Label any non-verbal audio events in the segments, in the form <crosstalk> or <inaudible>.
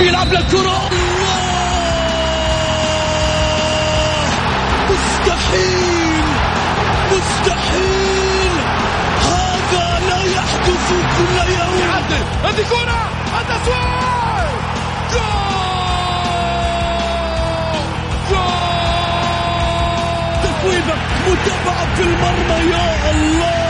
بيلعب للكرة مستحيل مستحيل هذا لا يحدث كل يوم هذه كرة. التسويق جول جول تسويبة متابعة في المرمى. يا الله.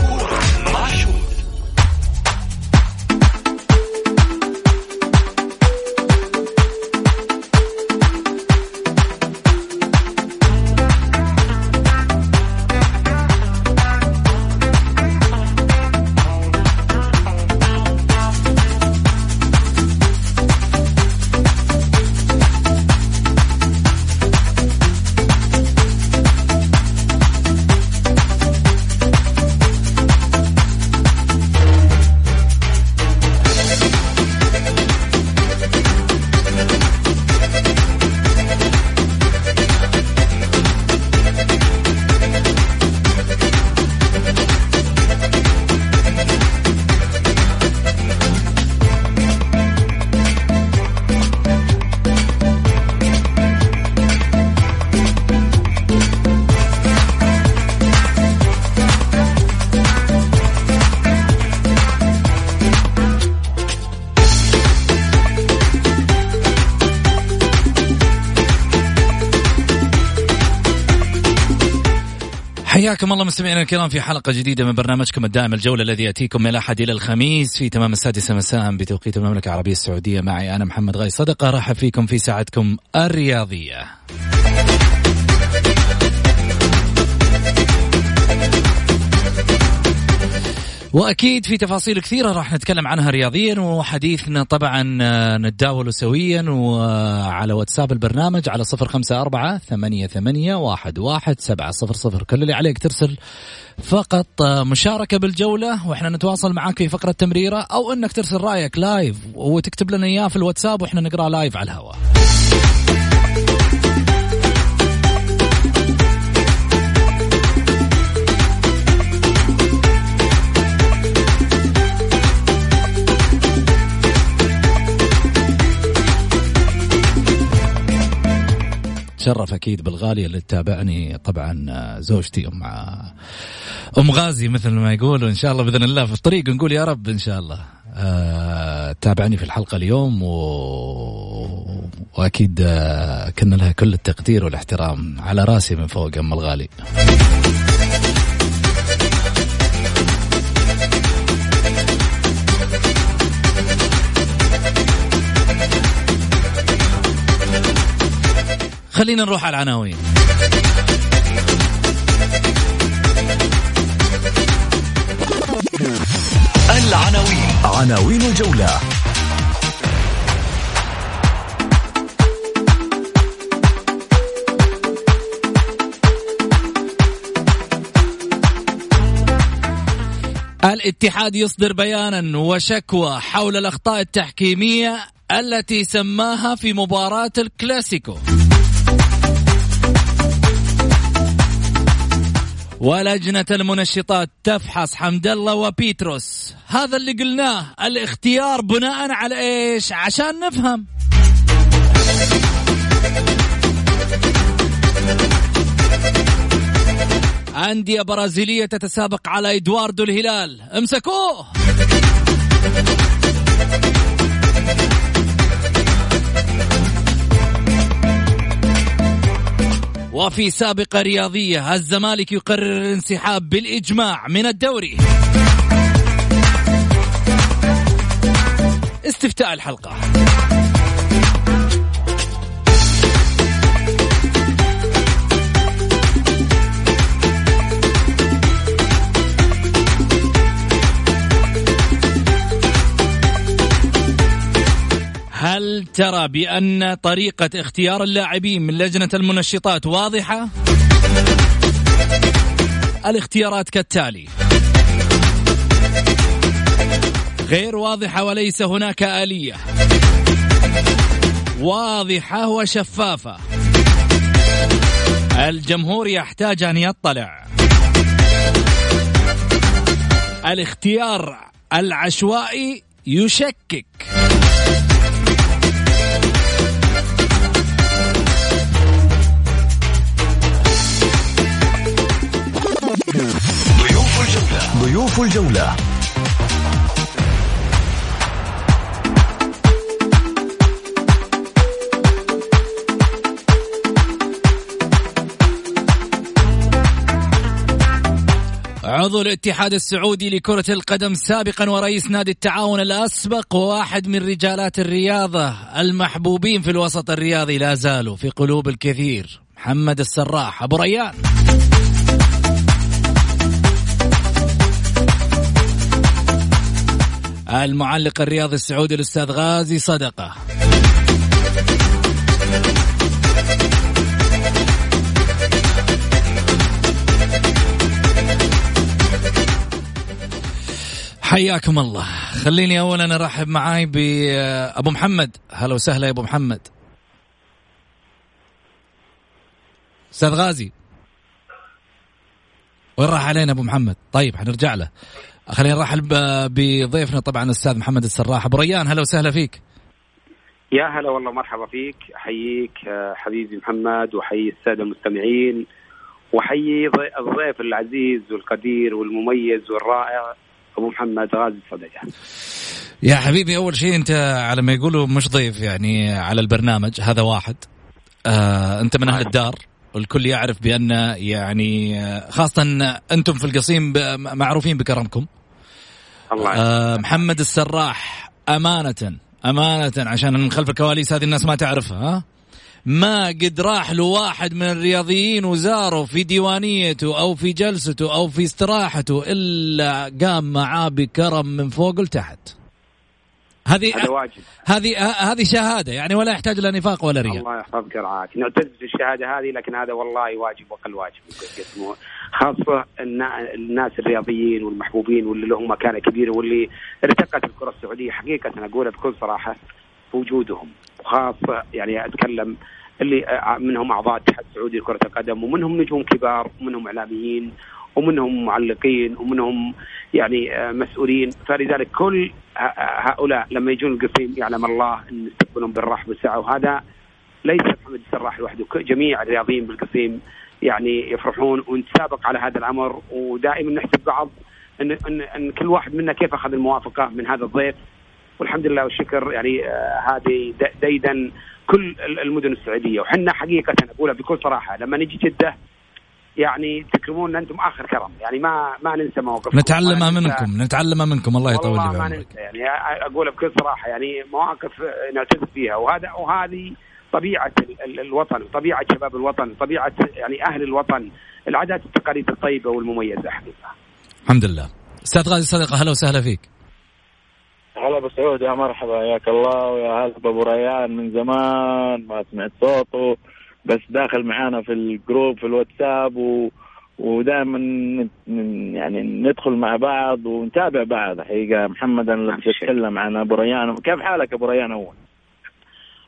حياكم الله مستمعينا الكرام في حلقة جديدة من برنامجكم الدائم الجولة الذي يأتيكم من الأحد إلى الخميس في تمام السادسة مساء بتوقيت المملكة العربية السعودية. معي أنا محمد غاي صدقة رحب فيكم في ساعتكم الرياضية. وأكيد في تفاصيل كثيرة راح نتكلم عنها رياضيا وحديثنا طبعا آه، نتداوله سويا وعلى واتساب البرنامج على صفر خمسة أربعة ثمانية ثمانية واحد واحد سبعة صفر صفر. كل اللي عليك ترسل فقط آه، مشاركة بالجولة وإحنا نتواصل معاك في فقرة تمريرة أو إنك ترسل رأيك live وتكتب لنا إياه في الواتساب وإحنا نقرأ live على الهواء. تشرف أكيد بالغالية اللي تتابعني طبعا آه، زوجتي أم أم غازي مثل ما يقولوا إن شاء الله بإذن الله في الطريق نقول يا رب إن شاء الله. أه تابعني في الحلقة اليوم و... وأكيد أه كنا لها كل التقدير والاحترام على راسي من فوق أم الغالي. خلينا نروح على العناوين. العناوين. عناوين الجولة. الاتحاد يصدر بيانا وشكوى حول الأخطاء التحكيمية التي سماها في مباراة الكلاسيكو. ولجنة المنشطات تفحص حمد الله وبيتروس. هذا اللي قلناه الاختيار بناء على إيش؟ عشان نفهم. أندية برازيلية تتسابق على إدواردو الهلال. امسكوه! وفي سابقة رياضية الزمالك يقرر الانسحاب بالإجماع من الدوري. استفتاء الحلقة. هل ترى بأن طريقة اختيار اللاعبين من لجنة المنشطات واضحة؟ الاختيارات كالتالي غير واضحة وليس هناك آلية. واضحة وشفافة. الجمهور يحتاج أن يطلع. الاختيار العشوائي يشكك. ضيوف الجولة. عضو الاتحاد السعودي لكرة القدم سابقا ورئيس نادي التعاون الأسبق وواحد من رجالات الرياضة المحبوبين في الوسط الرياضي لا زالوا في قلوب الكثير. محمد السراح أبو ريان. المعلق الرياضي السعودي الأستاذ غازي صدقة. حياكم الله. خليني اولا أرحب معاي بابو محمد. هلا وسهلا يا أبو محمد. أستاذ غازي. وين راح علينا أبو محمد؟ طيب حنرجع له. خلينا نرحب بضيفنا طبعا الأستاذ محمد السراح. أبو ريان هلا وسهلا فيك. يا هلا والله مرحبا فيك. أحييك آه، حبيبي محمد وأحيي السادة المستمعين وأحيي ضي- الضيف العزيز والقدير والمميز والرائع أبو محمد غازي صدقه يا حبيبي أول شيء أنت على ما يقولوا مش ضيف يعني على البرنامج هذا واحد. آه أنت من أهل الدار والكل يعرف بأن يعني آه، خاصة أنتم في القصيم معروفين بكرمكم. الله آه محمد السراح أمانة أمانة عشان من خلف الكواليس هذه الناس ما تعرفها ها؟ ما قد راح له واحد من الرياضيين وزاره في ديوانيته أو في جلسته أو في استراحته إلا قام معاه بكرم من فوق لتحت. هذه هذا واجب. هذه هذه شهادة يعني ولا يحتاج لا نفاق ولا رياء. الله يحفظك رعاك نعتز بالشهادة هذه لكن هذا والله واجب واقل واجب. خاصة النا- الناس الرياضيين والمحبوبين واللي لهم مكانة كبيرة واللي ارتقت الكرة السعودية. حقيقة أنا أقولها بكل صراحة بوجودهم. وخاصة يعني أتكلم اللي منهم أعضاء الاتحاد السعودي لكرة القدم ومنهم نجوم كبار ومنهم إعلاميين ومنهم معلقين ومنهم يعني مسؤولين. فلذلك كل هؤلاء لما يجون القصيم يعلم الله أن نستقبلهم بالرحب والسعة. وهذا ليس محمد السراح لوحده جميع الرياضيين بالقصيم يعني يفرحون ونتسابق على هذا الأمر ودائما نحسب بعض إن إن, إن كل واحد منا كيف أخذ الموافقة من هذا الضيف. والحمد لله والشكر. يعني آه هذه ديدا كل ال- المدن السعودية. وحنا حقيقة اقولها بكل صراحة لما نجي جدة يعني تكرمونا أنتم آخر كرم. يعني ما ما ننسى مواقفكم نتعلم ما ننسى- منكم نتعلم منكم. الله يطول والله لي ما ننسى. يعني أقول بكل صراحة يعني مواقف نعتز فيها. وهذا وهذه طبيعة ال- ال- الوطن وطبيعه شباب الوطن طبيعة يعني أهل الوطن العادات والتقاليد الطيبة والمميزة حقيقة الحمد لله أستاذ غازي صدقه هلا وسهلا فيك هلا أبو سعود يا مرحبا حياك الله ويا هلا بابو ريان من زمان ما سمعت صوته بس داخل معانا في ال group في الواتساب و... ودائما يعني ندخل مع بعض ونتابع بعض حقيقة محمد أنا. اتكلم عن أبو ريان كيف حالك أبو ريان أول؟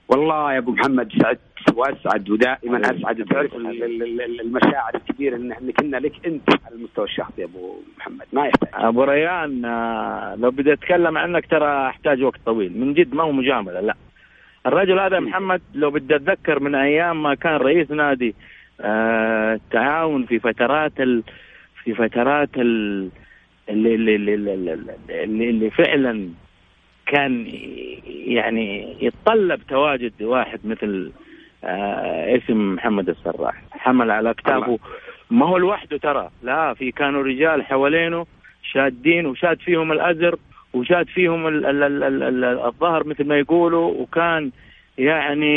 والله يا أبو محمد سعدت وأسعد ودائما. أسعد وتعرف ال- المشاعر الكبيرة إن إن كنا لك أنت على المستوى الشخصي يا أبو محمد. ما يحتاج. أبو ريان آه، لو بدي أتكلم عنك ترى أحتاج وقت طويل. من جد ما هو مجامله لا. الرجل هذا محمد لو بدي أتذكر من أيام ما كان رئيس نادي آه، التعاون في فترات ال في فترات ال اللي اللي اللي, اللي, اللي, اللي فعلا كان يعني يتطلب تواجد واحد مثل آه اسم محمد السراح. حمل على اكتافه الله. ما هو لوحده ترى. لا في كانوا رجال حوالينه شادين وشاد فيهم الأزر وشاد فيهم ال ال ال ال ال الظهر مثل ما يقولوا وكان يعني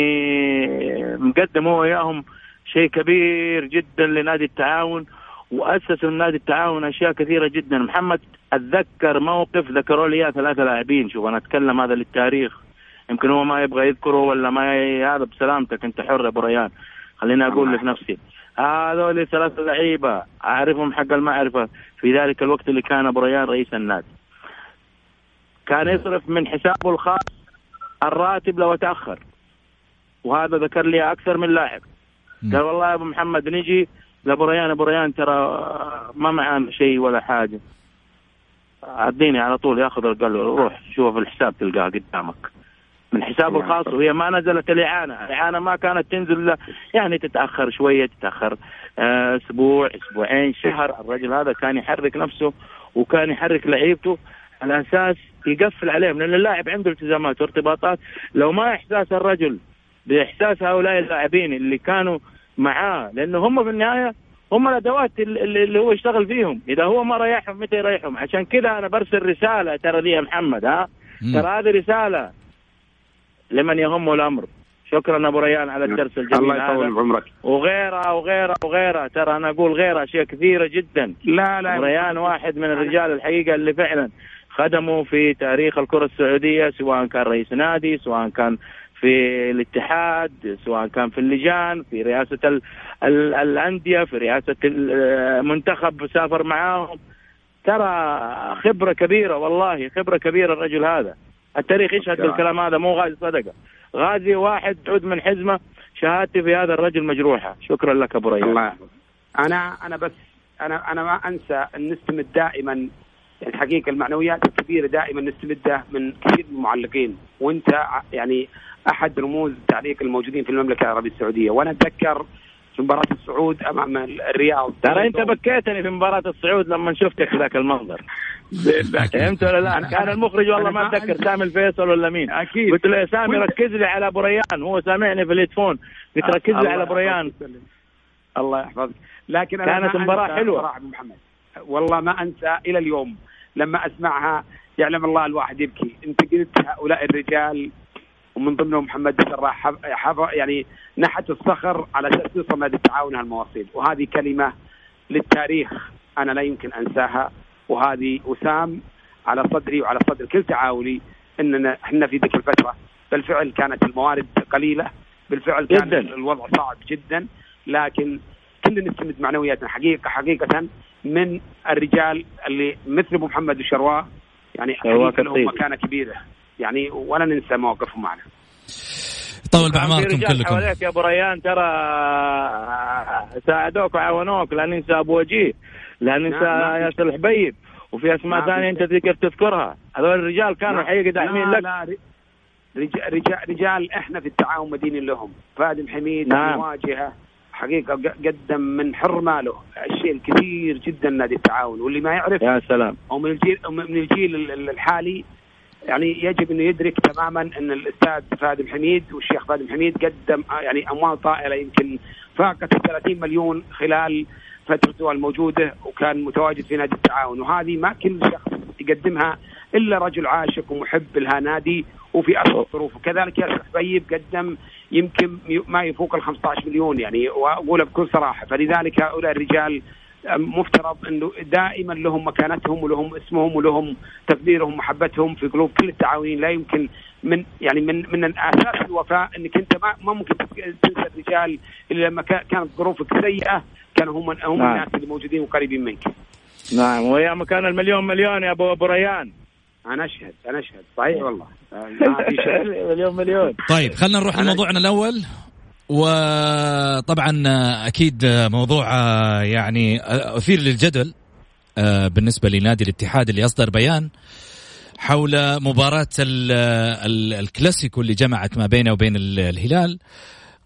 مقدم هو وياهم شيء كبير جدا لنادي التعاون. واسسوا نادي التعاون أشياء كثيرة جدا. محمد أتذكر موقف ذكروا لي إياه ثلاثة لاعبين. شوف أنا أتكلم هذا للتاريخ. يمكن هو ما يبغى يذكره ولا ما ي... هذا بسلامتك. أنت حر يا أبو ريان. خليني أقول لك نفسي. هذول ثلاثة لعيبة أعرفهم حق المعرفة في ذلك الوقت اللي كان أبو ريان رئيس النادي. كان يصرف من حسابه الخاص الراتب لو تأخر. وهذا ذكر لي أكثر من لاعب. قال والله يا أبو محمد نجي لابو ريان ابو ريان ترى ما معانا شيء ولا حاجة. عديني على طول ياخذ قال له روح شوف الحساب تلقاه قدامك. من حسابه الخاص وهي ما نزلت الإعانة، الإعانة ما كانت تنزل يعني تتأخر شوية تتأخر آه، أسبوع أسبوعين شهر. الرجل هذا كان يحرك نفسه وكان يحرك لعيبته على أساس يقفل عليهم لأن اللاعب عنده التزامات وارتباطات. لو ما إحساس الرجل بإحساس هؤلاء اللاعبين اللي كانوا معاه لأنه هم في النهاية هم الأدوات اللي اللي هو يشتغل فيهم. إذا هو ما ريحهم متى يريحهم؟ عشان كذا أنا برسل رسالة ترى دي يا محمد ها. ترى هذه رسالة لمن يهمه الأمر. شكرا أبو ريان على الدرس الجميل الله يطول هذا بعمرك. وغيرها وغيرها وغيرها. ترى أنا أقول غيرها أشياء كثيرة جدا. لا لا. أبو ريان واحد من الرجال الحقيقة اللي فعلا خدموا في تاريخ الكرة السعودية سواء كان رئيس نادي سواء كان في الاتحاد سواء كان في اللجان في رئاسة ال ال الأندية في رئاسة المنتخب سافر معاهم. ترى خبرة كبيرة والله خبرة كبيرة الرجل هذا. التاريخ يشهد بالكلام هذا مو غازي صدقة. غازي واحد عود من حزمة شهادتي في هذا الرجل مجروحة. شكرا لك أبو ريان الله. أنا أنا بس أنا أنا ما أنسى أن نستمد دائما يعني الحقيقة المعنويات الكبيرة دائما نستمدها من كثير من المعلقين. وأنت يعني أحد رموز التعليق الموجودين في المملكة العربية السعودية. وأنا أتذكر في مباراة الصعود أمام الرياض. ترى أنت بكيتني في مباراة الصعود لما شفتك ذاك المنظر. فهمت ولا لا؟ كان المخرج والله ما أنسى. سامي الفيصل ولا مين. أكيد. قلت له يا سامي ركز لي على أبو ريان. هو سامعني في الهيدفون. قلت ركز لي على أبو ريان. يحفظك. الله يحفظك. لكن كانت مباراة أنسى حلوة. صراحة محمد. والله ما أنسى إلى اليوم لما أسمعها يعلم الله الواحد يبكي. أنت قلت هؤلاء الرجال ومن ضمنهم محمد سراح حف- حف- يعني نحت الصخر على أساس توصل نادي التعاون هالمواصيل وهذه كلمة للتاريخ أنا لا يمكن أنساها وهذه وسام على صدري وعلى صدر كل تعاوني اننا إحنا في ذيك الفترة بالفعل كانت الموارد قليلة بالفعل كان جداً. الوضع صعب جدا لكن كلنا نستمد معنوياتنا حقيقه حقيقة من الرجال اللي مثل أبو محمد الشرواء يعني لهم. مكانة كبيرة يعني ولا ننسى مواقفهم معنا. طول رجال كلكم. حواليك يا أبو ريان ترى ساعدوك وعاونوك لا ننسى أبو وجيه لا ننسى نعم، نعم. ياسر الحبيب. وفي أسماء نعم. ثانية أنت تذكر تذكرها. هذول الرجال كانوا الحقيقة داعمين لك. لا رجال, رجال, رجال إحنا في التعاون مدينين لهم. فادم حميد نعم. مواجهه حقيقة ق- قدم من حر ماله الشيء الكثير جدا نادي التعاون. واللي ما يعرف يا سلام. أو من الجيل أو من الجيل ال- ال- الحالي. يعني يجب انه يدرك تماما أن الأستاذ فادم حميد والشيخ فادم حميد قدم آه، يعني أموال طائلة يمكن فاقت ال 30 مليون خلال فترته الموجودة وكان متواجد في نادي التعاون. وهذه ما كل شخص يقدمها إلا رجل عاشق ومحب لها نادي وفي ارض الظروف. وكذلك ياسر حبيب قدم يمكن ما يفوق ال 15 مليون يعني واقولها بكل صراحة. فلذلك هؤلاء الرجال مفترض إنه دائما لهم مكانتهم ولهم اسمهم ولهم تقديرهم ومحبتهم في قلوب كل التعاونين. لا يمكن من يعني من من أساس الوفاء إنك أنت ما ما ممكن تنسى الرجال اللي لما كا- كانت ظروفك سيئة كانوا هم هم نعم. الناس اللي موجودين وقريبين منك. نعم وايام كان المليون مليون يا ابو أبو ريان. أنا أشهد أنا أشهد. صحيح والله. <laughs> ما في شك. مليون مليون. طيب خلينا نروح لموضوعنا الأول. وطبعا أكيد موضوع يعني أثير للجدل آه، بالنسبة لنادي الاتحاد اللي اصدر بيان حول مباراة ال- ال- الكلاسيكو اللي جمعت ما بينه وبين ال- الهلال.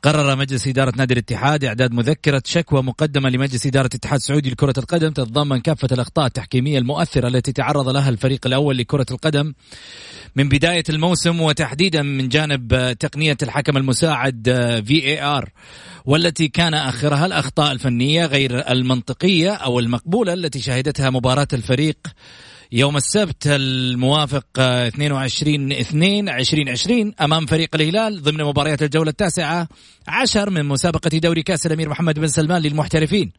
قرر مجلس إدارة نادي الاتحاد إعداد مذكرة شكوى مقدمة لمجلس إدارة الاتحاد السعودي لكرة القدم تتضمن كافة الأخطاء التحكيمية المؤثرة التي تعرض لها الفريق الأول لكرة القدم من بداية الموسم وتحديدا من جانب تقنية الحكم المساعد في اي ار والتي كان آخرها الأخطاء الفنية غير المنطقية أو المقبولة التي شهدتها مباراة الفريق يوم السبت الموافق آه، 22 2 2020 أمام فريق الهلال ضمن مباريات الجولة التاسعة عشر من مسابقة دوري كأس الأمير محمد بن سلمان للمحترفين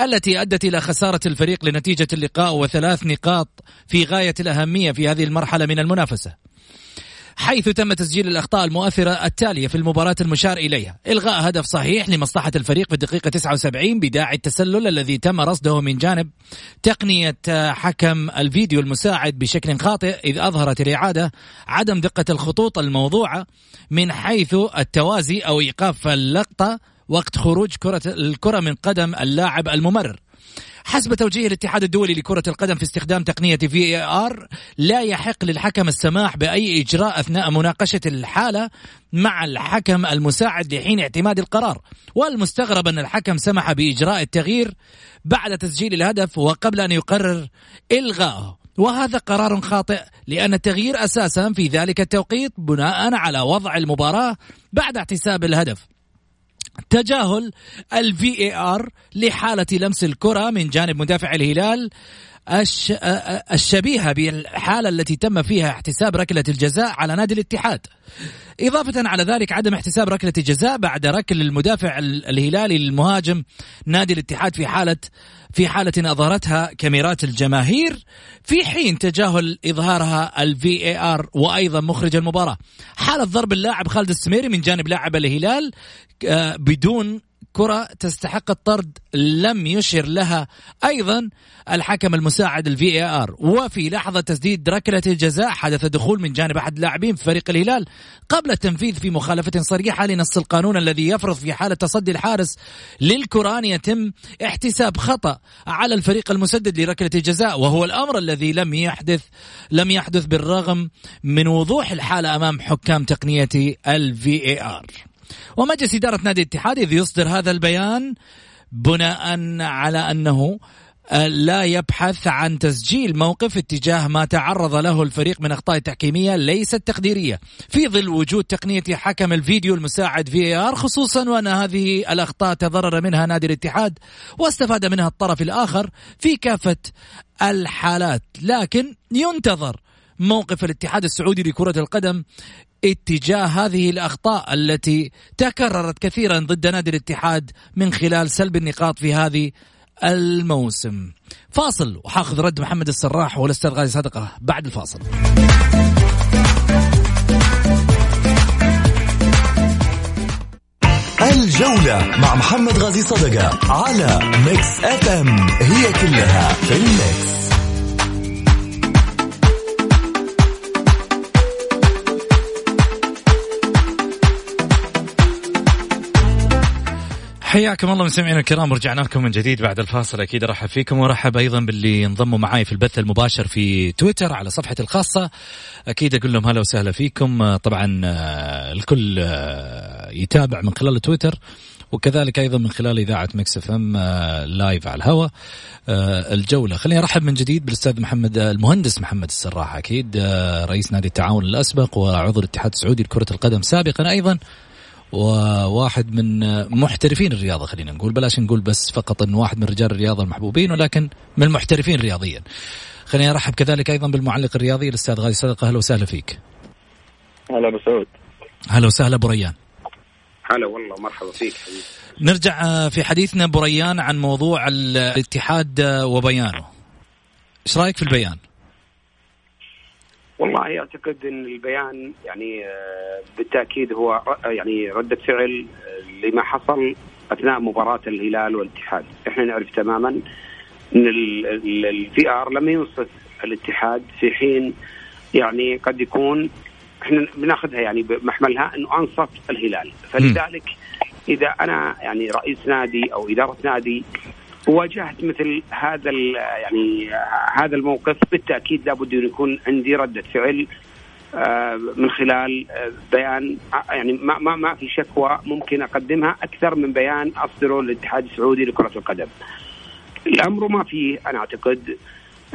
التي أدت إلى خسارة الفريق لنتيجة اللقاء وثلاث نقاط في غاية الأهمية في هذه المرحلة من المنافسة. حيث تم تسجيل الأخطاء المؤثرة التالية في المباراة المشار إليها. إلغاء هدف صحيح لمصلحة الفريق في الدقيقة 79 بداعي التسلل الذي تم رصده من جانب تقنية حكم الفيديو المساعد بشكل خاطئ إذ أظهرت الإعادة عدم دقة الخطوط الموضوعة من حيث التوازي أو إيقاف اللقطة وقت خروج كرة الكرة من قدم اللاعب الممرر. حسب توجيه الاتحاد الدولي لكرة القدم في استخدام تقنية في ار لا يحق للحكم السماح بأي إجراء أثناء مناقشة الحالة مع الحكم المساعد لحين اعتماد القرار. والمستغرب أن الحكم سمح بإجراء التغيير بعد تسجيل الهدف وقبل أن يقرر إلغائه وهذا قرار خاطئ لأن التغيير أساسا في ذلك التوقيت بناء على وضع المباراة بعد احتساب الهدف. تجاهل الفي اي ار لحالة لمس الكرة من جانب مدافع الهلال الش... الشبيهة بالحالة التي تم فيها احتساب ركلة الجزاء على نادي الاتحاد. إضافة على ذلك عدم احتساب ركلة الجزاء بعد ركل المدافع الهلالي للمهاجم نادي الاتحاد في حالة في حالة أظهرتها كاميرات الجماهير في حين تجاهل إظهارها الفي اي ار وأيضا مخرج المباراة. حالة ضرب اللاعب خالد السميري من جانب لاعب الهلال بدون كرة تستحق الطرد لم يشر لها أيضا الحكم المساعد الفي اي ار وفي لحظة تسديد ركلة الجزاء حدث دخول من جانب أحد اللاعبين في فريق الهلال قبل التنفيذ في مخالفة صريحة لنص القانون الذي يفرض في حالة تصدي الحارس للكرة أن يتم احتساب خطأ على الفريق المسدد لركلة الجزاء. وهو الأمر الذي لم يحدث لم يحدث بالرغم من وضوح الحالة أمام حكام تقنية الفي اي ار ومجلس إدارة نادي الاتحاد إذ يصدر هذا البيان بناء على أنه آه، لا يبحث عن تسجيل موقف اتجاه ما تعرض له الفريق من أخطاء تحكيمية ليست تقديرية. في ظل وجود تقنية حكم الفيديو المساعد في ار خصوصا وأن هذه الأخطاء تضرر منها نادي الاتحاد واستفاد منها الطرف الآخر في كافة الحالات. لكن ينتظر موقف الاتحاد السعودي لكرة القدم اتجاه هذه الأخطاء التي تكررت كثيرا ضد نادي الاتحاد من خلال سلب النقاط في هذه الموسم. فاصل وحاخذ رد محمد السراح والأستاذ غازي صدقه بعد الفاصل. الجولة مع محمد غازي صدقة على Mix FM هي كلها في ال mix حياكم الله مستمعينا الكرام ورجعنا لكم من جديد بعد الفاصل. أكيد أرحب فيكم وأرحب أيضا باللي انضموا معي في البث المباشر في تويتر على صفحتي الخاصة. أكيد أقول لهم هلا وسهلا فيكم. طبعا آه، الكل آه، يتابع من خلال تويتر وكذلك أيضا من خلال إذاعة Mix FM live على الهواء آه، الجولة. خليني أرحب من جديد بالأستاذ محمد المهندس محمد السراح. أكيد رئيس نادي التعاون الأسبق وعضو الاتحاد السعودي لكرة القدم سابقا أيضا. وواحد من محترفين الرياضة خلينا نقول بلاش نقول بس فقط انه واحد من رجال الرياضة المحبوبين ولكن من المحترفين رياضيا. خليني أرحب كذلك أيضا بالمعلق الرياضي الأستاذ غازي صدقة أهلا وسهلا فيك. هلا ابو سعود. هلا وسهلا ابو ريان. هلا والله مرحبا فيك حبيبي. نرجع في حديثنا ابو ريان عن موضوع الاتحاد وبيانه. إيش رأيك في البيان؟ والله أعتقد إن البيان يعني آه، بالتأكيد هو يعني رده فعل آه، لما حصل أثناء مباراة الهلال والاتحاد، إحنا نعرف تماما إن الفي آر لم ينصف الاتحاد في حين يعني قد يكون إحنا بناخذها يعني بمحملها إنه أنصف الهلال، فلذلك إذا أنا يعني رئيس نادي أو إدارة نادي واجهت مثل هذا يعني هذا الموقف بالتأكيد لابد أن يكون عندي رده فعل آه، من خلال آه، بيان آه، يعني ما ما ما في شكوى ممكن أقدمها أكثر من بيان أصدره للاتحاد السعودي لكرة القدم. الأمر ما فيه أنا أعتقد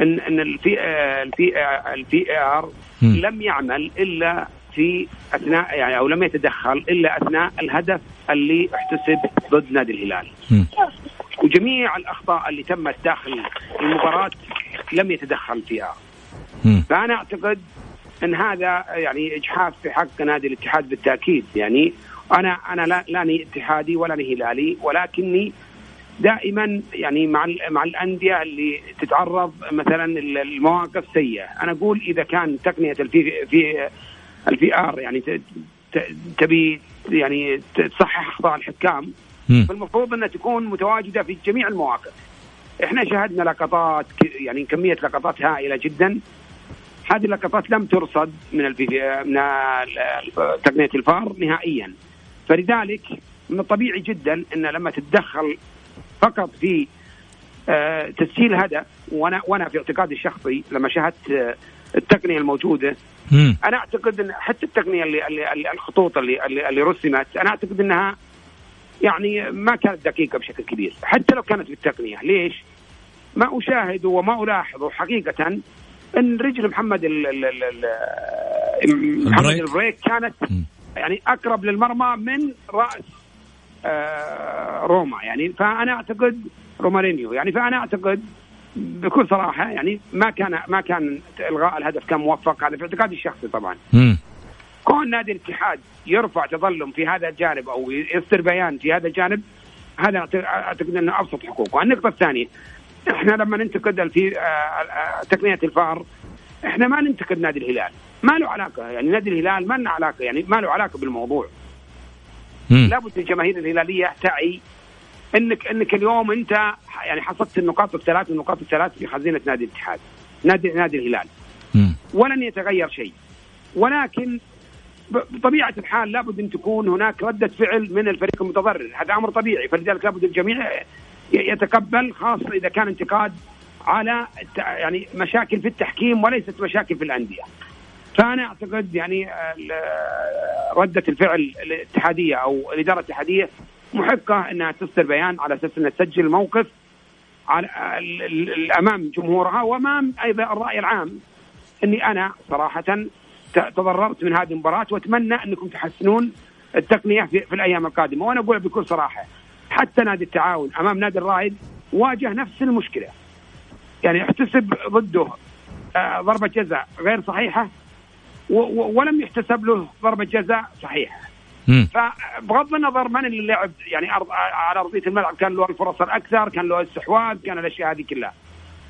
ان إن الفي الفي الفي آر لم يعمل إلا في أثناء يعني أو لم يتدخل إلا أثناء الهدف اللي احتسب ضد نادي الهلال. وجميع الأخطاء اللي تمت داخل المباراة لم يتدخل فيها. فأنا أعتقد أن هذا يعني إجحاف في حق نادي الاتحاد بالتأكيد يعني أنا أنا لا لاني اتحادي ولا هلالي ولكني دائما يعني مع مع الأندية اللي تتعرض مثلا المواقف سيئة، أنا أقول إذا كان تقنية الفي في الفي آر يعني تبي يعني تصحح أخطاء الحكام. فالمفروض أنها تكون متواجدة في جميع المواقف. إحنا شاهدنا لقطات يعني كمية لقطات هائلة جدا. هذه اللقطات لم ترصد من الفي من تقنية الفار نهائيا. فلذلك من الطبيعي جدا أن لما تتدخل فقط في آه، تسجيل هدف وأنا وأنا في اعتقادي الشخصي لما شاهدت آه، التقنية الموجودة. أنا أعتقد إن حتى التقنية اللي, الخطوط اللي, اللي رسمت أنا أعتقد إنها يعني ما كانت دقيقة بشكل كبير حتى لو كانت بالتقنية ليش؟ ما أشاهد وما ألاحظ حقيقة إن رجل محمد ال ال ال ال محمد البريك. كانت. يعني أقرب للمرمى من رأس آه، روما يعني فأنا أعتقد رومارينيو يعني فأنا أعتقد بكل صراحة يعني ما كان ما كان إلغاء الهدف كان موفق هذا في اعتقادي الشخصي طبعا مم. كون نادي الاتحاد يرفع تظلم في هذا الجانب أو يصدر بيان في هذا الجانب هذا اعتقد أنه أبسط حقوقه، النقطة الثانية إحنا لما ننتقد في آه، آه، تقنية الفار إحنا ما ننتقد نادي الهلال، ما له علاقة يعني نادي الهلال ما له علاقة يعني ما له علاقة بالموضوع،. لابد الجماهير الهلالية تعي إنك إنك اليوم أنت يعني حصدت النقاط الثلاث النقاط الثلاث في خزينة نادي الاتحاد، نادي نادي الهلال. ولن يتغير شيء. ولكن بطبيعة الحال لابد أن تكون هناك ردة فعل من الفريق المتضرر. هذا أمر طبيعي. فلذلك لابد الجميع يتقبل خاصة إذا كان انتقاد على يعني مشاكل في التحكيم وليست مشاكل في الأندية. فأنا أعتقد يعني ردة الفعل الاتحادية أو الإدارة الاتحادية محقة إنها تصدر بيان على أساس انها تسجل موقف على امام جمهورها وأمام أيضا الرأي العام. إني أنا صراحة تضررت من هذه المباراة وأتمنى أنكم تحسنون التقنية في, في الأيام القادمة. وأنا أقول بكل صراحة حتى نادي التعاون أمام نادي الرائد واجه نفس المشكلة. يعني احتسب ضده آه، ضربة جزاء غير صحيحة ولم يحتسب له ضربة جزاء صحيحة. فبغض النظر من اللي لعب يعني أرض على أرضية الملعب كان له الفرص الأكثر كان له الاستحواذ كان الأشياء هذه كلها.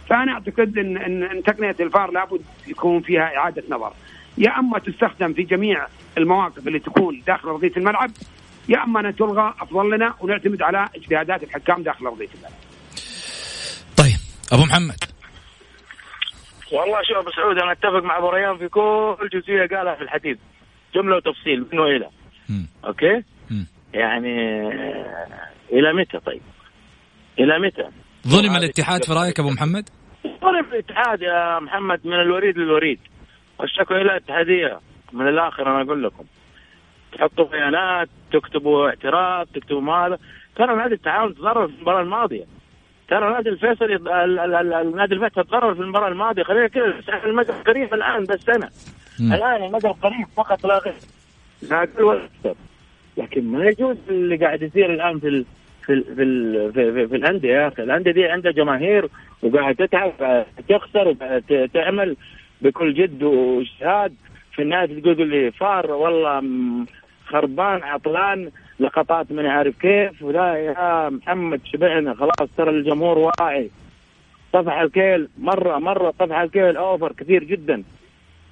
فأنا أعتقد ان ان, إن تقنية الفار لابد يكون فيها إعادة نظر. يا أما تستخدم في جميع المواقف اللي تكون داخل ارضيه الملعب يا أما انها تلغى أفضل لنا ونعتمد على اجتهادات الحكام داخل ارضيه الملعب. طيب أبو محمد. والله شوف أبو سعود أنا أتفق مع أبو ريان في كل جزئية قالها في الحديث. جملة وتفصيل من وإلى. أوكي؟ مم. يعني إلى متى طيب؟ إلى متى؟ ظلم الاتحاد في رأيك أبو محمد؟ ظلم الاتحاد يا محمد من الوريد للوريد. والشكوى إلى الاتحاديه من الآخر أنا أقول لكم تحطوا بيانات تكتبوا اعتراف تكتبوا ماذا ترى نادي التعاون تضرر في المباراة الماضية. ترى نادي الفيصل يض- نادي الفتح تضرر في المباراة الماضية. خلينا كذا المدى القريب الآن بس سنه مم. الآن المدى القريب فقط لا غير. لا أقل ولا أكثر. لكن ما يجوز اللي قاعد يصير الآن في ال... في ال... في, ال... في, في, في الأندية. يا أخي الأندية دي عندها جماهير وقاعد تتعب تخسر تعمل بكل جد وإجتهاد في النهاية تقول لي فار والله خربان عطلان لقطات من عارف كيف ولا يا محمد شبعنا خلاص ترى الجمهور واعي. طفح الكيل مرة مرة طفح الكيل أوفر كثير جدا.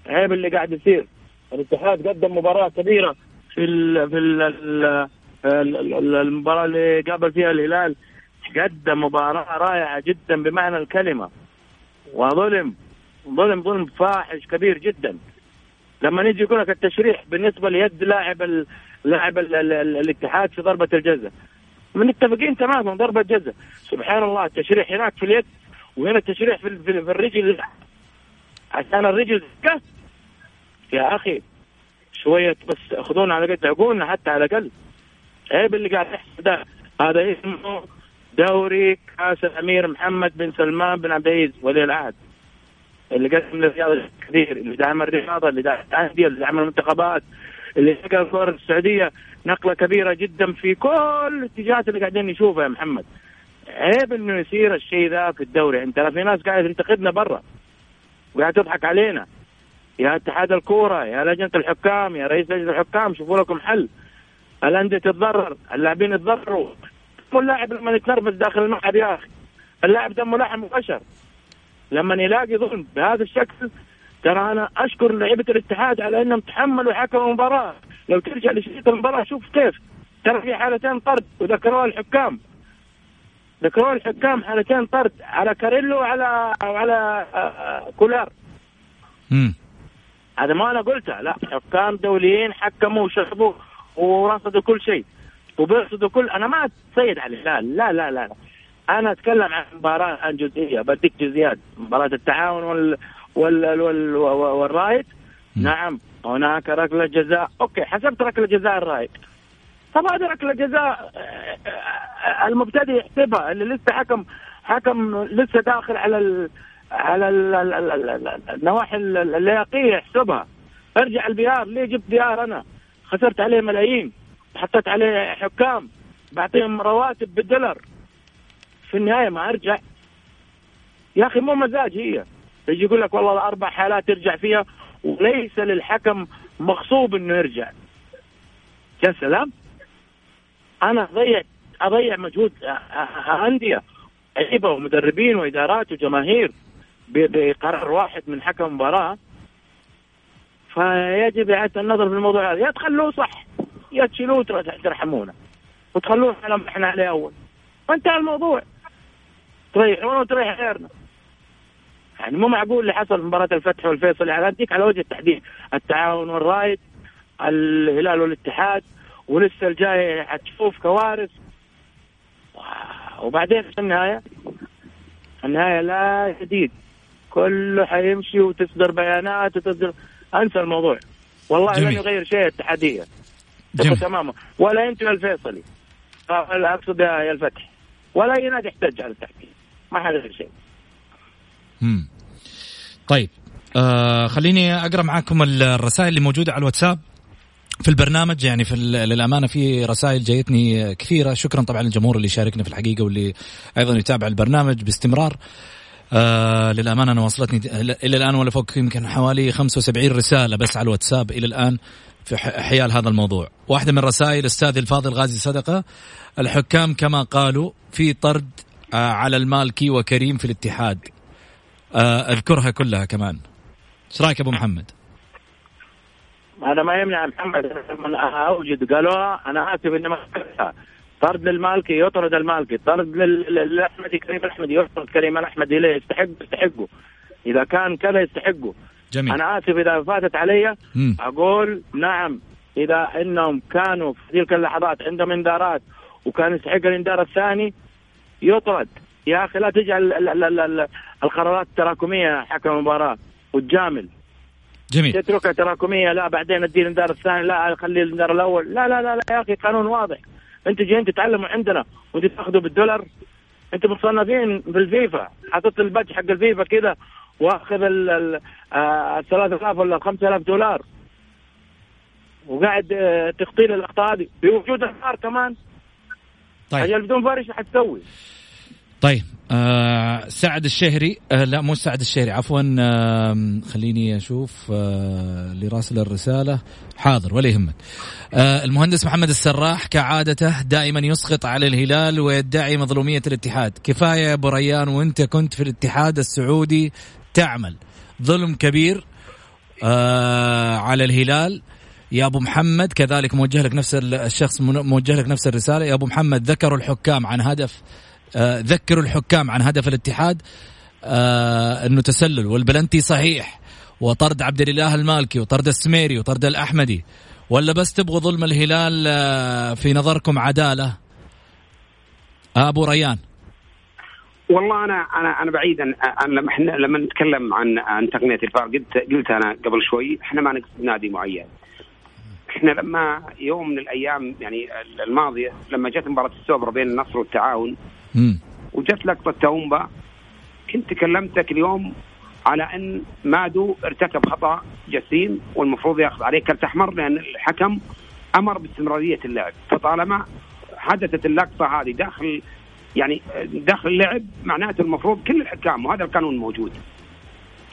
عيب اللي قاعد يصير. الاتحاد قدم مباراة كبيرة في ال في ال- المباراة اللي قابل فيها الهلال. قدم مباراة رائعة جدا بمعنى الكلمة. وظلم ظلم ظلم فاحش كبير جدا. لما نيجي يقول لك التشريح بالنسبة ليد لاعب لاعب ال- ال- ال- الاتحاد في ضربة الجزاء. متفقين تماما ضربة جزاء. سبحان الله التشريح هناك في اليد وهنا التشريح في, ال- في, ال- في الرجل. عشان الرجل يا أخي شوية بس خذونا على قد عقولنا حتى على الأقل. عيب اللي قاعد يحصل ده. هذا اسمه دوري كأس الأمير محمد بن سلمان بن عبد العزيز ولي العهد. اللي قدم الرياضه كثير اللي دعم الرياضة اللي دعم الأندية اللي دعم المنتخبات اللي نقل الكرة السعودية. نقلة كبيرة جدا في كل الاتجاهات اللي قاعدين نشوفها يا محمد. عيب إنه يصير الشيء ذا في الدوري. أنت في ناس قاعدة تنتقدنا برا وقاعد تضحك علينا. يا اتحاد الكورة يا لجنة الحكام يا رئيس لجنة الحكام شوفوا لكم حل. الأندية تتضرر اللاعبين يتضرروا. واللاعب لما يتنرفز داخل الملعب يا أخي اللاعب دمه لحم وبشر. لما يلاقي ظلم بهذا الشكل ترى أنا أشكر لعيبة الاتحاد على إنهم تحملوا حكم المباراة. لو ترجع لشريط المباراة شوف كيف. ترى في حالتين طرد وذكروها الحكام. ذكروها الحكام حالتين طرد على كاريلو وعلى وعلى آه، كويلار. مم. هذا ما أنا قلته. لا حكام دوليين حكموا وشربوا ورصدوا كل شيء. وبيرصدوا كل أنا ما أتسيد على الهلال. لا لا لا. أنا أتكلم عن مباراة عن جزئية. بديك جزئيات. مباراة التعاون وال وال وال والرائد نعم. هناك ركلة جزاء. أوكي حسبت ركلة جزاء الرائد طب هذه ركلة جزاء آه، المبتدئ يحسبها اللي لسه حكم حكم لسه داخل على ال على ال ال ال ال ال النواحي ال- اللياقية يحسبها. ارجع البي ار ليه جبت بي ار أنا؟ خسرت عليه ملايين. حطيت عليه حكام. بعطيهم رواتب بالدولار. في النهاية ما أرجع. يا أخي مو مزاج هي. يجي يقول لك والله أربع حالات يرجع فيها وليس للحكم مغصوب إنه يرجع. يا سلام. أنا اضيع أضيع مجهود أندية لعيبة ومدربين وإدارات وجماهير بقرار واحد من حكم مباراه فيجب إعادة النظر في الموضوع هذا. يا تخلوه صح. يا تشيلوه ترحمونا وتخلوه على ما إحنا عليه أول. وانتهى الموضوع. تريحونا وتريح غيرنا. يعني مو معقول اللي حصل في مباراة الفتح والفيصل يعني اديك على وجه التحديد التعاون والرايد الهلال والاتحاد ولسه الجاي حتشوف كوارث. وبعدين في النهاية النهاية لا جديد كله حيمشي وتصدر بيانات وتصدر. أنسى الموضوع. والله لن. يغير شيء الاتحاديه. تماما. ولا انت يا الفيصلي أقصد يا الفتح. ولا اي نادي يحتج على التحكيم ما حيغير شيء مم. طيب آه خليني أقرأ معاكم الرسائل اللي موجودة على الواتساب. في البرنامج يعني في للأمانة في رسائل جايتني كثيرة. شكرا طبعا للجمهور اللي شاركنا في الحقيقة واللي أيضا يتابع البرنامج باستمرار. آه للأمانة أنا وصلتني إلى الآن ولا فوق يمكن حوالي 75 رسالة بس على الواتساب إلى الآن في حيال هذا الموضوع. واحدة من الرسائل أستاذ الفاضل غازي صدقة. الحكام كما قالوا في طرد على المالكي وكريم في الاتحاد. آه أذكرها كلها كمان. إيش رأيك أبو محمد؟ هذا ما يمنع محمد. لما أوجد قالوها أنا آسف إني ما. طرد للمالكي يطرد المالكي طرد لل- للاحمدي كريم الاحمدي يطرد كريم الاحمدي ليه يستحق يستحقه إذا كان كذا يستحقه جميل. أنا آسف إذا فاتت علي. مم. أقول نعم. إذا إنهم كانوا في تلك اللحظات عندهم إنذارات وكان يستحق الإنذار الثاني يطرد. يا أخي لا تجعل ال- ال- ال- ال- القرارات التراكمية حكم المباراة وتجامل جميل. تتركها تراكمية لا بعدين ادي الانذار الثاني لا خلي الانذار الأول. لا لا لا, لا يا أخي قانون واضح. أنت جايين تتعلموا عندنا وأنت تاخذوا بالدولار. أنتم مصنفين بالفيفا. حطيت البادج حق الفيفا كذا وأخذ ال ال آه، ال 3000 ولا 5000 دولار. وقاعد آه، تخطي لي الاخطاء هذه. بوجود الفار كمان. طيب. أجل بدون فار إيش حتسوي؟ طيب آه سعد الشهري آه لا مو سعد الشهري عفوا آه خليني أشوف آه اللي راسل الرسالة حاضر ولا يهمك. آه المهندس محمد السراح كعادته دائما يسقط على الهلال ويدعي مظلومية الاتحاد. كفاية يا أبو ريان وإنت كنت في الاتحاد السعودي تعمل. ظلم كبير آه على الهلال. يا أبو محمد كذلك موجه لك نفس ال- الشخص موجه لك نفس الرسالة. يا أبو محمد ذكروا الحكام عن هدف آه ذكروا الحكام عن هدف الاتحاد آه أنه تسلل. والبلنتي صحيح وطرد عبد الإله المالكي وطرد السميري وطرد الأحمدي. ولا بس تبغوا ظلم الهلال آه في نظركم عدالة؟ أبو ريان. والله أنا أنا أنا بعيدا أنا لما إحنا لما نتكلم عن عن تقنية الفار قلت قلت أنا قبل شوي إحنا ما نقصد نادي معين. إحنا لما يوم من الأيام يعني الماضية لما جت مباراة السوبر بين النصر والتعاون مم. وجت لقطة تاومبا كنت كلمتك اليوم على أن مادو ارتكب خطأ جسيم والمفروض يأخذ عليه كرت أحمر لأن الحكم أمر باستمرارية اللعب فطالما حدثت اللقطة هذه داخل يعني داخل اللعب معناته المفروض كل الحكام وهذا القانون موجود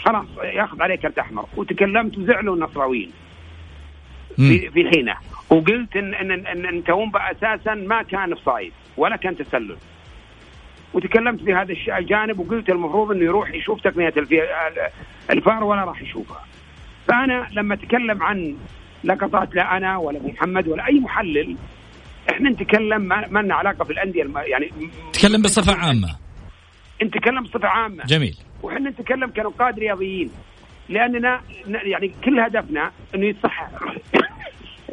خلاص يأخذ عليه كرت أحمر وتكلمت وزعلوا النصراويين. في في حينه. وقلت ان ان ان, إن تاومبا أساسا ما كان صايد ولا كان تسلل. وتكلمت في هذا الجانب وقلت المفروض إنه يروح يشوف تقنية الفار ولا راح يشوفها. فأنا لما أتكلم عن لقطات لا أنا ولا ابو محمد ولا أي محلل إحنا نتكلم ما لنا علاقة في الأندية يعني تكلم بصفة عامة. نتكلم بصفة عامة. جميل. وحنا نتكلم كنقاد رياضيين. لأننا يعني كل هدفنا انه يصح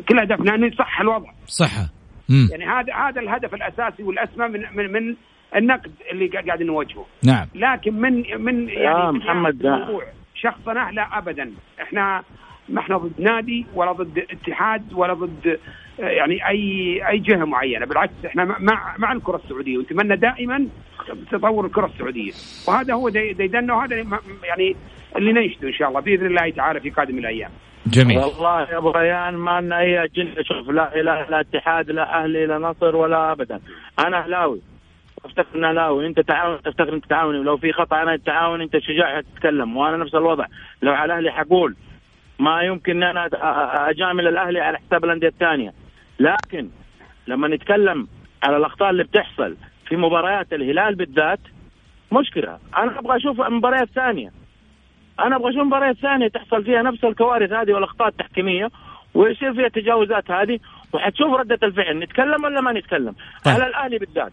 كل هدفنا انه يصح الوضع. صحه مم. يعني هذا هذا الهدف الأساسي والأسمى من من من النقد اللي قاعد نواجهه. نعم. لكن من من يعني يا محمد موضوع شخصنا لا ابدا. إحنا ما إحنا ضد نادي ولا ضد اتحاد ولا ضد يعني اي أي جهة معينة. بالعكس إحنا مع مع الكرة السعودية. ونتمنى دائما تطور الكرة السعودية. وهذا هو ديدنا وهذا يعني اللي ننشده إن شاء الله بإذن الله تعالى في قادم الأيام. جميل. والله يا أبو ريان ما لنا أي اجنده شوف لا إله لا اتحاد لا أهلي لا نصر ولا ابدا. أنا أهلاوي. افتكر ان أهلاوي. أنت تعاون تفتكر انت تعاوني. ولو في خطأ أنا التعاون أنت شجاع تتكلم. وأنا نفس الوضع. لو على أهلي حقول. ما يمكن إن أنا أجامل الأهلي على حساب الأندية الثانية. لكن لما نتكلم على الأخطاء اللي بتحصل في مباريات الهلال بالذات مشكلة. أنا أبغى أشوف مباريات ثانية أنا أبغى أشوف مباريات ثانية تحصل فيها نفس الكوارث هذه والأخطاء التحكيمية ويصير فيها التجاوزات هذه وحتشوف ردة الفعل نتكلم ولا ما نتكلم؟ طيب. على الاهلي بالذات.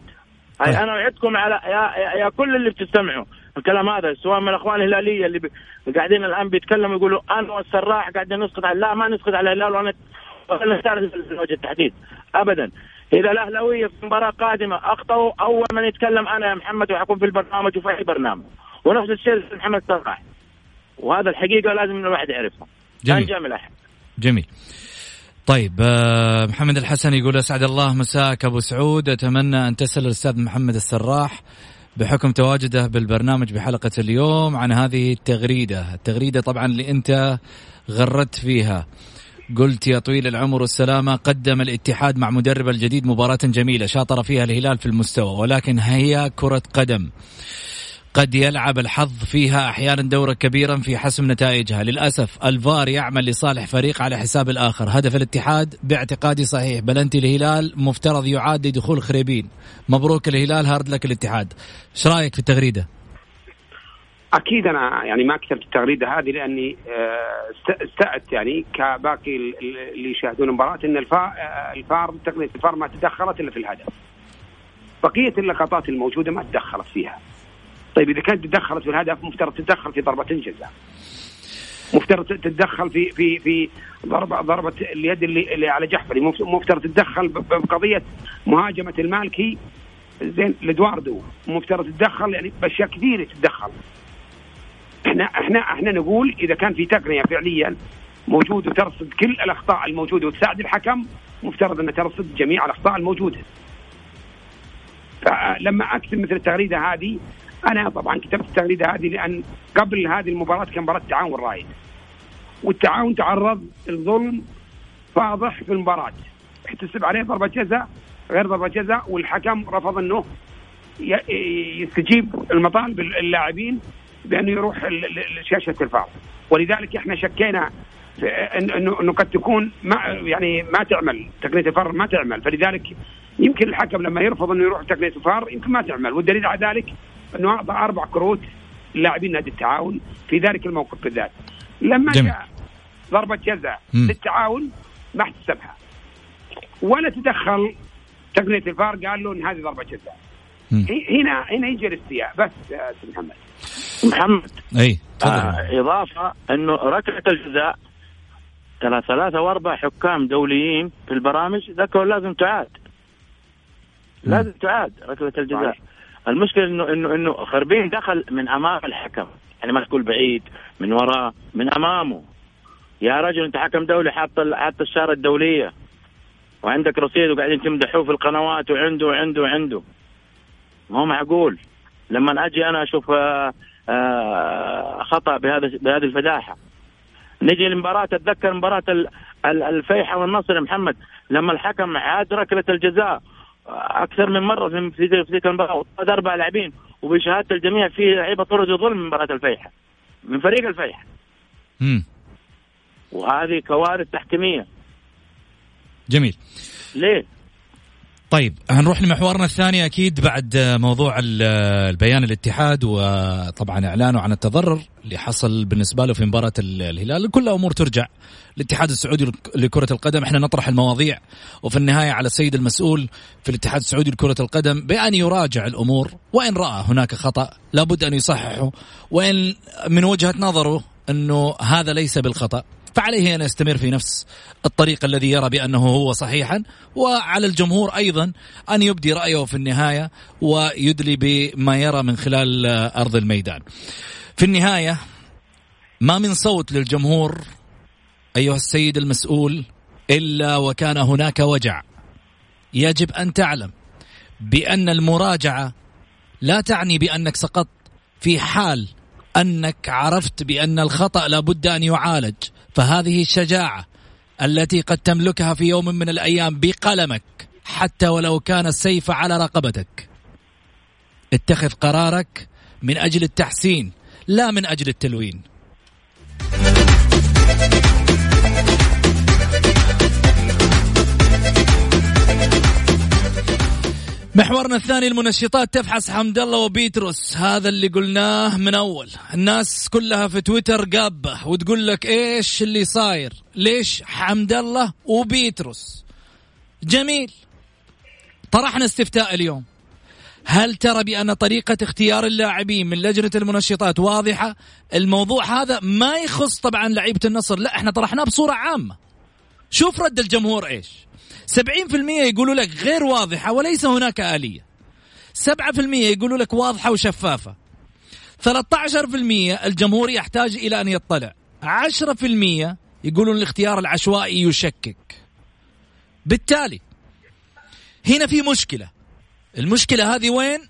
طيب. أنا أوعدكم على يا, يا كل اللي بتستمعوا الكلام هذا سواء من الأخوان الهلالية اللي قاعدين الآن بيتكلموا يقولوا أنا والسراح قاعدين نسقط على لا ما نسقط على الهلال وأنا وأنا وجه التحديد. ابدا. إذا الأهلاوية في مباراة قادمة أخطأوا أول من يتكلم أنا يا محمد وحكون في البرنامج وفي أي برنامج. ونفس الشيء محمد سراح وهذا الحقيقة لازم الواحد يعرفها جميل. جميل احد جميل. طيب آه، محمد الحسن يقول أسعد الله مساك أبو سعود. أتمنى أن تسأل الأستاذ محمد السراح بحكم تواجده بالبرنامج بحلقة اليوم عن هذه التغريدة، التغريدة طبعا اللي أنت غردت فيها. قلت يا طويل العمر والسلامة قدم الاتحاد مع مدرب الجديد مباراة جميلة شاطر فيها الهلال في المستوى ولكن هي كرة قدم. قد يلعب الحظ فيها أحيانا دورا كبيرا في حسم نتائجها. للأسف الفار يعمل لصالح فريق على حساب الآخر. هدف الاتحاد باعتقادي صحيح. بلنتي الهلال مفترض يعاد لدخول خريبين. مبروك الهلال hard luck الاتحاد. إيش رأيك في التغريدة؟ أكيد أنا يعني ما كتبت التغريدة هذه لأني آه، استأت يعني كباقي اللي يشاهدون المباراة إن الفار آه، الفار تقنية الفار ما تدخلت إلا في الهدف. بقية اللقطات الموجودة ما تدخلت فيها. طيب إذا كانت تدخلت في الهدف مفترض تتدخل في ضربة جزاء مفترض تتدخل في في في ضربه ضربة اليد اللي, اللي على جحفري. مفترض تتدخل بقضية مهاجمة المالكي زين لدواردو مفترض تتدخل يعني بأشياء كثيرة تتدخل. إحنا إحنا إحنا نقول إذا كان في تقنية فعليا موجود وترصد كل الأخطاء الموجودة وتساعد الحكم مفترض انها ترصد جميع الأخطاء الموجودة. فلما أكتب مثل التغريدة هذه أنا طبعا كتبت التغريده هذه لأن قبل هذه المباراة كان مباراة التعاون والرايد والتعاون تعرض لظلم فاضح في المباراة. احتسب عليه ضربة جزاء غير ضربة جزاء والحكم رفض إنه يستجيب المطالب اللاعبين بأنه يروح لشاشة الفار. ولذلك إحنا شكينا انه إنه قد تكون ما يعني ما تعمل تقنية الفار ما تعمل. فلذلك يمكن الحكم لما يرفض إنه يروح تقنية الفار يمكن ما تعمل. والدليل على ذلك أنه أعطى أربع كروت لاعبين نادي التعاون في ذلك الموقف بالذات. لما جميل. جاء ضربة جزاء للتعاون ما احتسبها. ولا تدخل تقنية الفار قال له إن هذه ضربة جزاء. هنا هنا يجي الاستياء بس يا أستاذ محمد. محمد. أي آه إضافة أنه ركلة الجزاء ثلاثة وأربع حكام دوليين في البرامج ذكروا لازم تعاد. لازم تعاد ركلة الجزاء. المشكلة انه انه إنه خربين دخل من أمام الحكم. يعني ما تقول بعيد من وراه من أمامه. يا رجل أنت حكم دولي حاط حاط الشاره الدولية. وعندك رصيد وقاعدين تمدحوه في القنوات وعنده وعنده وعنده. ما هو معقول. لما أجي أنا أشوف آآ آه، آآ آه، خطأ بهذا بهذه الفداحة. نجي لمباراة أتذكر مباراة الفيحة والنصر محمد. لما الحكم عاد ركلة الجزاء. أكثر من مرة في في ذيك المباراة. وطرد أربع لاعبين وبشهادة الجميع في لعيبة طردوا ظلم من مباراة الفيحة. من فريق الفيحة. امم وهذه كوارث تحكيمية. جميل. ليه؟ طيب هنروح لمحورنا الثاني أكيد بعد موضوع البيان الاتحاد وطبعا إعلانه عن التضرر اللي حصل بالنسبة له في مباراة الهلال. كل أمور ترجع. الاتحاد السعودي لكرة القدم إحنا نطرح المواضيع. وفي النهاية على السيد المسؤول في الاتحاد السعودي لكرة القدم بأن يراجع الأمور. وإن رأى هناك خطأ لابد أن يصححه. وإن من وجهة نظره أنه هذا ليس بالخطأ. فعليه أن يستمر في نفس الطريق الذي يرى بأنه هو صحيحا وعلى الجمهور أيضا أن يبدي رأيه في النهاية ويدلي بما يرى من خلال أرض الميدان. في النهاية ما من صوت للجمهور أيها السيد المسؤول إلا وكان هناك وجع. يجب أن تعلم بأن المراجعة لا تعني بأنك سقطت في حال أنك عرفت بأن الخطأ لابد أن يعالج. فهذه الشجاعة التي قد تملكها في يوم من الأيام بقلمك حتى ولو كان السيف على رقبتك. اتخذ قرارك من أجل التحسين لا من أجل التلوين. محورنا الثاني المنشطات تفحص حمد الله وبيتروس. هذا اللي قلناه من أول. الناس كلها في تويتر قابة وتقول لك إيش اللي صاير؟ ليش حمد الله وبيتروس؟ جميل. طرحنا استفتاء اليوم. هل ترى بأن طريقة اختيار اللاعبين من لجنة المنشطات واضحة؟ الموضوع هذا ما يخص طبعا لعيبة النصر لا إحنا طرحناه بصورة عامة. شوف رد الجمهور إيش. 70% يقولوا لك غير واضحة وليس هناك آلية. 7% يقولوا لك واضحة وشفافة. 13% الجمهور يحتاج إلى أن يطلع. 10% يقولون الاختيار العشوائي يشكك. بالتالي هنا في مشكلة. المشكلة هذه وين؟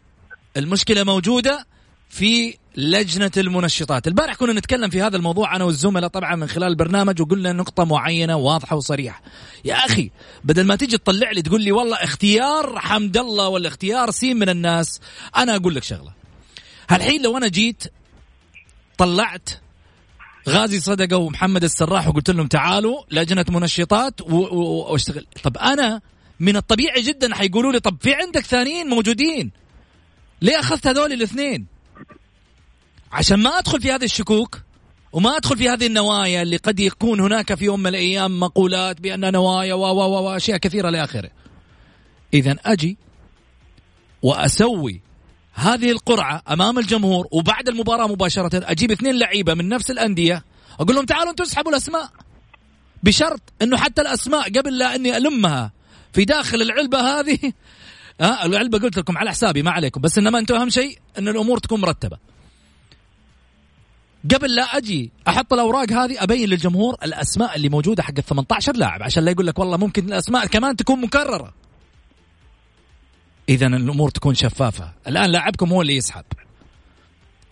المشكلة موجودة في لجنة المنشطات. البارح كنا نتكلم في هذا الموضوع أنا والزملاء طبعا من خلال البرنامج وقلنا نقطة معينة واضحة وصريحة. يا أخي بدل ما تيجي تطلع لي تقول لي والله اختيار حمد الله ولا اختيار سين من الناس أنا أقول لك شغلة. هالحين لو أنا جيت طلعت غازي صدقة ومحمد السراح وقلت لهم تعالوا لجنة منشطات واشتغل. طب أنا من الطبيعي جدا حيقولوا لي طب في عندك ثانيين موجودين. ليه أخذت هذول الاثنين؟ عشان ما أدخل في هذه الشكوك وما أدخل في هذه النوايا اللي قد يكون هناك في يوم من الأيام مقولات بأن نوايا و و واشياء كثيرة لاخره. اذا أجي وأسوي هذه القرعة أمام الجمهور وبعد المباراة مباشرة أجيب اثنين لعيبة من نفس الأندية أقول لهم تعالوا أنتم اسحبوا الأسماء. بشرط إنه حتى الأسماء قبل لا إني ألمها في داخل العلبة هذه. ها العلبة قلت لكم على حسابي ما عليكم. بس إنما أنتم أهم شيء إن الأمور تكون مرتبة. قبل لا أجي أحط الأوراق هذه أبين للجمهور الأسماء اللي موجودة حق ال 18 لاعب عشان لا يقول لك والله ممكن الأسماء كمان تكون مكررة. اذا الأمور تكون شفافة. الآن لاعبكم هو اللي يسحب.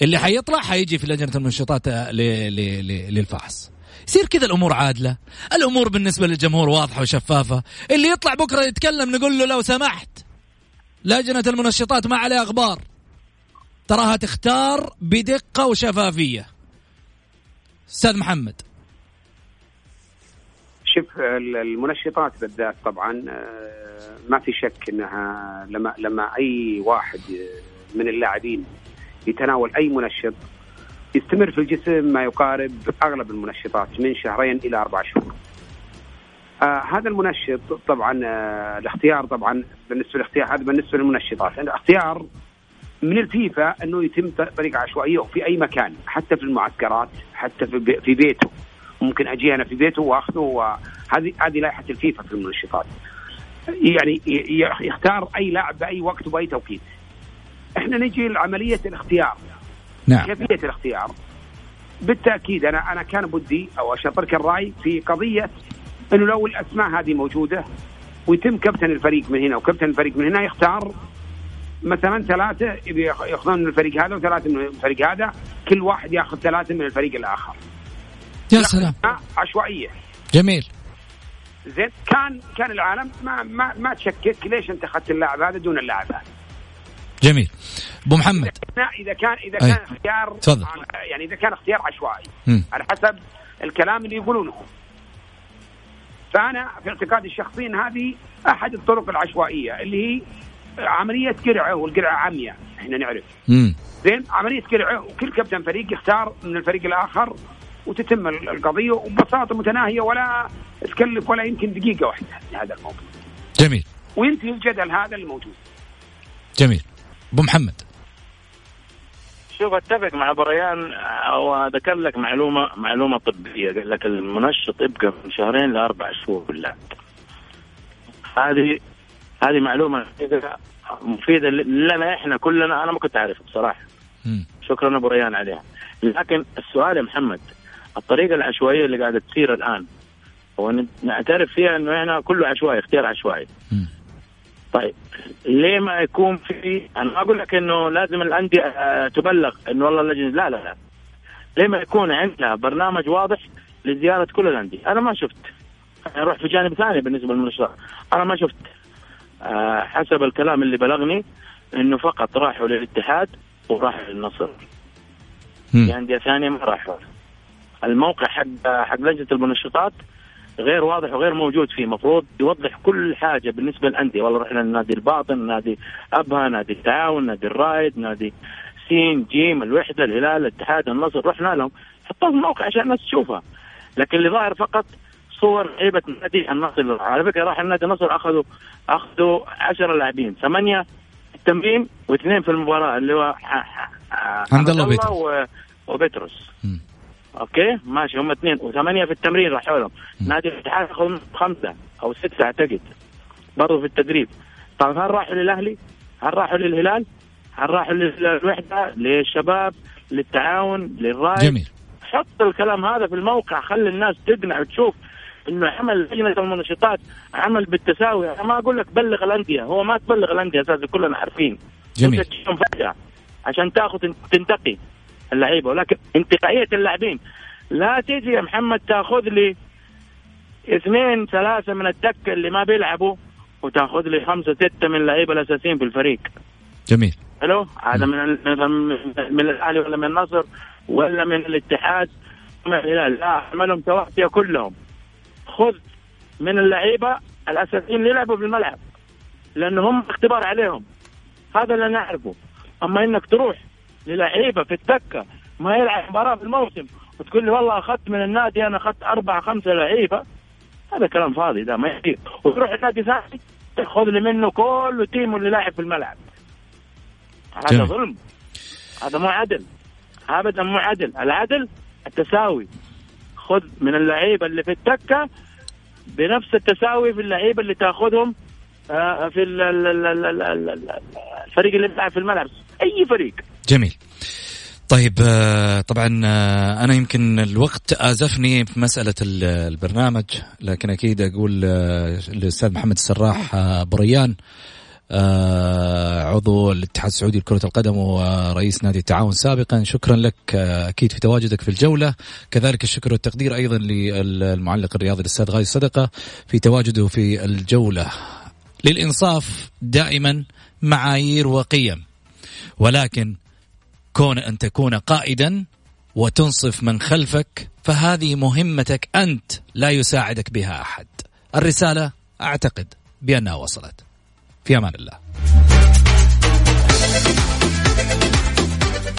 اللي حيطلع حيجي في لجنة المنشطات للفحص. يصير كذا الأمور عادلة. الأمور بالنسبة للجمهور واضحة وشفافة. اللي يطلع بكرة يتكلم نقول له لو سمحت لجنة المنشطات ما عليها أخبار. تراها تختار بدقة وشفافية. أستاذ محمد شوف المنشطات بالذات طبعا آه، ما في شك إنها لما لما أي واحد من اللاعبين يتناول أي منشط يستمر في الجسم ما يقارب أغلب المنشطات من شهرين إلى أربع شهور. آه هذا المنشط طبعا آه الاختيار طبعا بالنسبة للاختيار هذا بالنسبة للمنشطات، الاختيار من الفيفا أنه يتم طريقه عشوائية وفي أي مكان حتى في المعسكرات حتى في في بيته. ممكن أجي أنا في بيته وأخذه وهذه هذه لائحة الفيفا في المنشطات. يعني يختار أي لاعب بأي وقت وبأي توقيت. إحنا نجي لعملية الاختيار. نعم. كيفية الاختيار؟ بالتأكيد أنا أنا كان بدي أو اشطرك الرأي في قضية إنه لو الأسماء هذه موجودة ويتم كابتن الفريق من هنا وكابتن الفريق من هنا يختار مثلا ثلاثة يأخذون من الفريق هذا وثلاثة من الفريق هذا كل واحد يأخذ ثلاثة من الفريق الآخر. يا سلام. عشوائية. جميل. زين كان كان العالم ما ما ما تشكك ليش أنت أخذت اللاعب هذا دون اللاعب هذا. جميل. أبو محمد. إذا كان إذا كان أي. اختيار تفضل. يعني إذا كان اختيار عشوائي. م. على حسب الكلام اللي يقولونه. فأنا في اعتقادي الشخصي إن هذه أحد الطرق العشوائية اللي هي عملية قرعة والقرعة عمياء إحنا نعرف. مم. زين؟ عملية قرعة وكل كابتن فريق يختار من الفريق الآخر وتتم القضية وببساطة متناهية ولا تكلف ولا يمكن دقيقة واحدة لهذا الموضوع جميل. وينتهي الجدل هذا الموجود. جميل. أبو محمد. شوف أتفق مع بريان وذكر لك معلومة معلومة طبية. قال لك المنشط يبقى من شهرين لأربع شهور بالله. هذه هذه معلومة مفيده لنا إحنا كلنا. أنا ما كنت اعرفها بصراحة. شكرا أبو ريان عليها. لكن السؤال يا محمد الطريقة العشوائية اللي قاعدة تصير الآن هو ن- نعترف فيها إنه إحنا كله عشوائي اختيار عشوائي. طيب ليه ما يكون في أنا ما أقول لك إنه لازم الأندية آه، تبلغ إنه والله اللجنه لا لا لا. ليه ما يكون عندها برنامج واضح لزيارة كل الأندية؟ أنا ما شفت. أروح في جانب ثاني بالنسبة للمنشطات أنا ما شفت. حسب الكلام اللي بلغني إنه فقط راحوا للاتحاد وراحوا للنصر. في انديه ثانية ما راحوا. الموقع حق حق لجنة المنشطات غير واضح وغير موجود فيه. مفروض يوضح كل حاجة بالنسبة للأندية. والله رحنا لنادي الباطن نادي أبها نادي التعاون نادي الرايد نادي سين جيم الوحدة الهلال الاتحاد النصر. رحنا لهم. حطوها في الموقع عشان الناس تشوفها. لكن اللي ظاهر فقط صور لعيبه نادي النصر على فكرة راح النادي النصر اخذوا أخذوا 10 لاعبين ثمانية في التمرين واثنين في المباراة اللي هو ح- ح- عبد الله حمد وبيتروس. أوكي ماشي هم اثنين وثمانية في التمرين راحوا لهم نادي الاتحاد اخذ خمسة أو ستة أعتقد برضو في التدريب طيب هل راحوا للأهلي؟ هل راحوا للهلال؟ هل راحوا للوحدة؟ للشباب؟ للتعاون؟ للرأي؟ جميل حط الكلام هذا في الموقع خلي الناس تقنع وتشوف إنه عمل لجنه المنشطات عمل بالتساوي. أنا ما أقول لك بلغ الأندية هو ما تبلغ الأندية أساسا كلنا عارفين. جميل. فجأة عشان تاخذ تنتقي اللعيبة. ولكن انتقائية اللاعبين. لا تيجي يا محمد تاخذ لي اثنين ثلاثة من الدكة اللي ما بيلعبوا وتاخذ لي خمسة ستة من اللعيبه الأساسيين في الفريق. جميل. حلو؟ هذا من من- الأهلي ولا من النصر ولا من الاتحاد. من الهلال لا اعملهم تواتيه كلهم. خذ من اللعيبة الأساسيين اللي يلعبوا في الملعب لأنه هم اختبار عليهم. هذا اللي نعرفه. أما إنك تروح للعيبة في الدكة ما يلعب مباراة في الموسم وتقول لي والله أخذت من النادي أنا أخذت أربعة خمسة لعيبة هذا كلام فاضي ده ما يصير وتروح النادي ثاني تاخذ لي منه كله تيم اللي لاعب في الملعب. هذا. ظلم. هذا مو عدل. ابدا مو عدل. العدل التساوي. خذ من اللعيبة اللي في الدكة بنفس التساوي في اللعيبة اللي تاخذهم آه، في ال- ال- ال- ال- ال- ال- ال- الفريق اللي بيلعب في الملعب. أي فريق. جميل. طيب آه، طبعا آه، أنا يمكن الوقت آزفني في مسألة ال- البرنامج لكن أكيد أقول للأستاذ محمد السراح بريان عضو الاتحاد السعودي لكرة القدم ورئيس نادي التعاون سابقا. شكرا لك آه، أكيد في تواجدك في الجولة. كذلك الشكر والتقدير أيضا للمعلق الرياضي الأستاذ غازي صدقة في تواجده في الجولة. للإنصاف دائما معايير وقيم ولكن كون أن تكون قائدا وتنصف من خلفك فهذه مهمتك أنت لا يساعدك بها أحد. الرسالة أعتقد بأنها وصلت. في أمان الله.